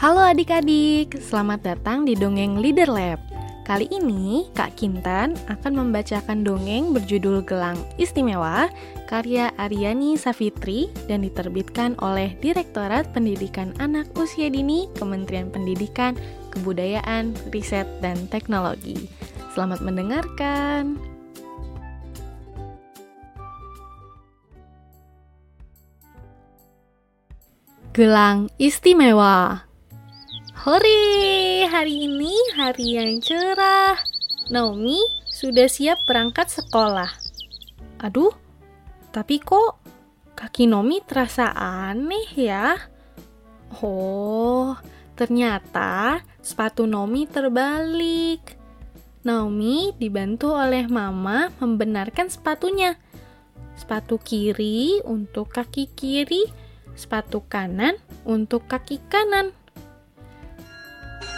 Halo adik-adik, selamat datang di Dongeng Leader Lab. Kali ini Kak Kintan akan membacakan dongeng berjudul Gelang Istimewa karya Aryani Safitri dan diterbitkan oleh Direktorat Pendidikan Anak Usia Dini Kementerian Pendidikan, Kebudayaan, Riset, dan Teknologi. Selamat mendengarkan. Gelang Istimewa Hore, hari ini hari yang cerah. Naomi sudah siap berangkat sekolah. Aduh, tapi kok kaki Naomi terasa aneh ya? Oh, ternyata sepatu Naomi terbalik. Naomi dibantu oleh mama membenarkan sepatunya. Sepatu kiri untuk kaki kiri, sepatu kanan untuk kaki kanan.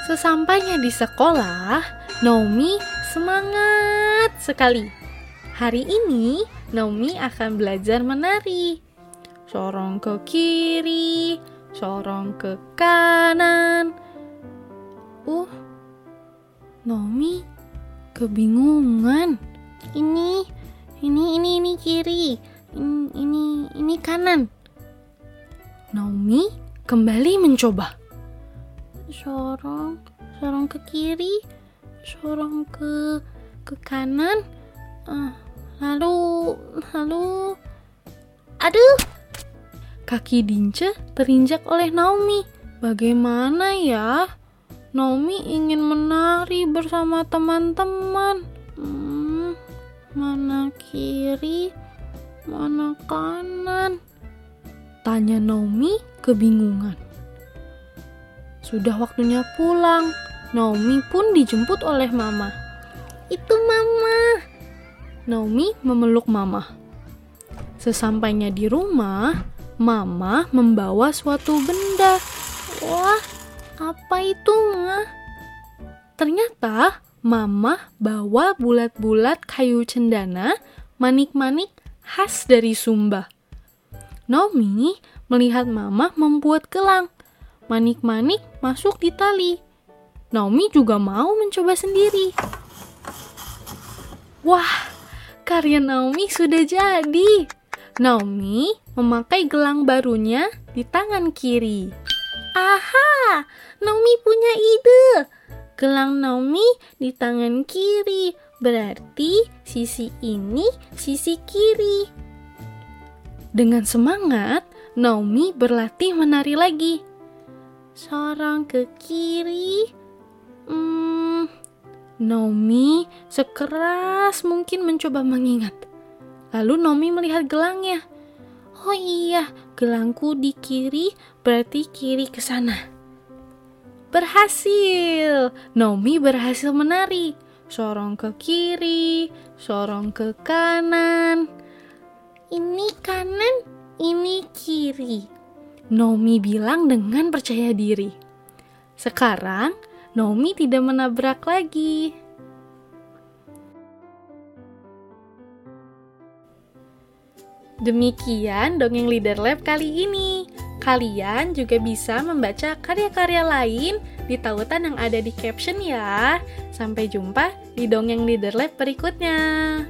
Sesampainya di sekolah, Naomi semangat sekali. Hari ini, Naomi akan belajar menari. Sorong ke kiri, sorong ke kanan. Uh, Naomi kebingungan. Ini, ini, ini, ini kiri. Ini, ini, ini kanan. Naomi kembali mencoba sorong sorong ke kiri sorong ke ke kanan. Uh, lalu lalu. Aduh! Kaki Dince terinjak oleh Naomi. Bagaimana ya? Naomi ingin menari bersama teman-teman. Hmm, mana kiri mana kanan? Tanya Naomi kebingungan sudah waktunya pulang. Naomi pun dijemput oleh mama. Itu mama. Naomi memeluk mama. Sesampainya di rumah, mama membawa suatu benda. Wah, apa itu, Ma? Ternyata mama bawa bulat-bulat kayu cendana, manik-manik khas dari Sumba. Naomi melihat mama membuat gelang manik-manik masuk di tali. Naomi juga mau mencoba sendiri. Wah, karya Naomi sudah jadi. Naomi memakai gelang barunya di tangan kiri. Aha, Naomi punya ide. Gelang Naomi di tangan kiri, berarti sisi ini sisi kiri. Dengan semangat, Naomi berlatih menari lagi sorong ke kiri. Hmm, Naomi sekeras mungkin mencoba mengingat. Lalu Naomi melihat gelangnya. Oh iya, gelangku di kiri berarti kiri ke sana. Berhasil! Naomi berhasil menari. Sorong ke kiri, sorong ke kanan. Ini kanan, ini kiri. Nomi bilang dengan percaya diri. Sekarang, Nomi tidak menabrak lagi. Demikian dongeng Leader Lab kali ini. Kalian juga bisa membaca karya-karya lain di tautan yang ada di caption ya. Sampai jumpa di dongeng Leader Lab berikutnya.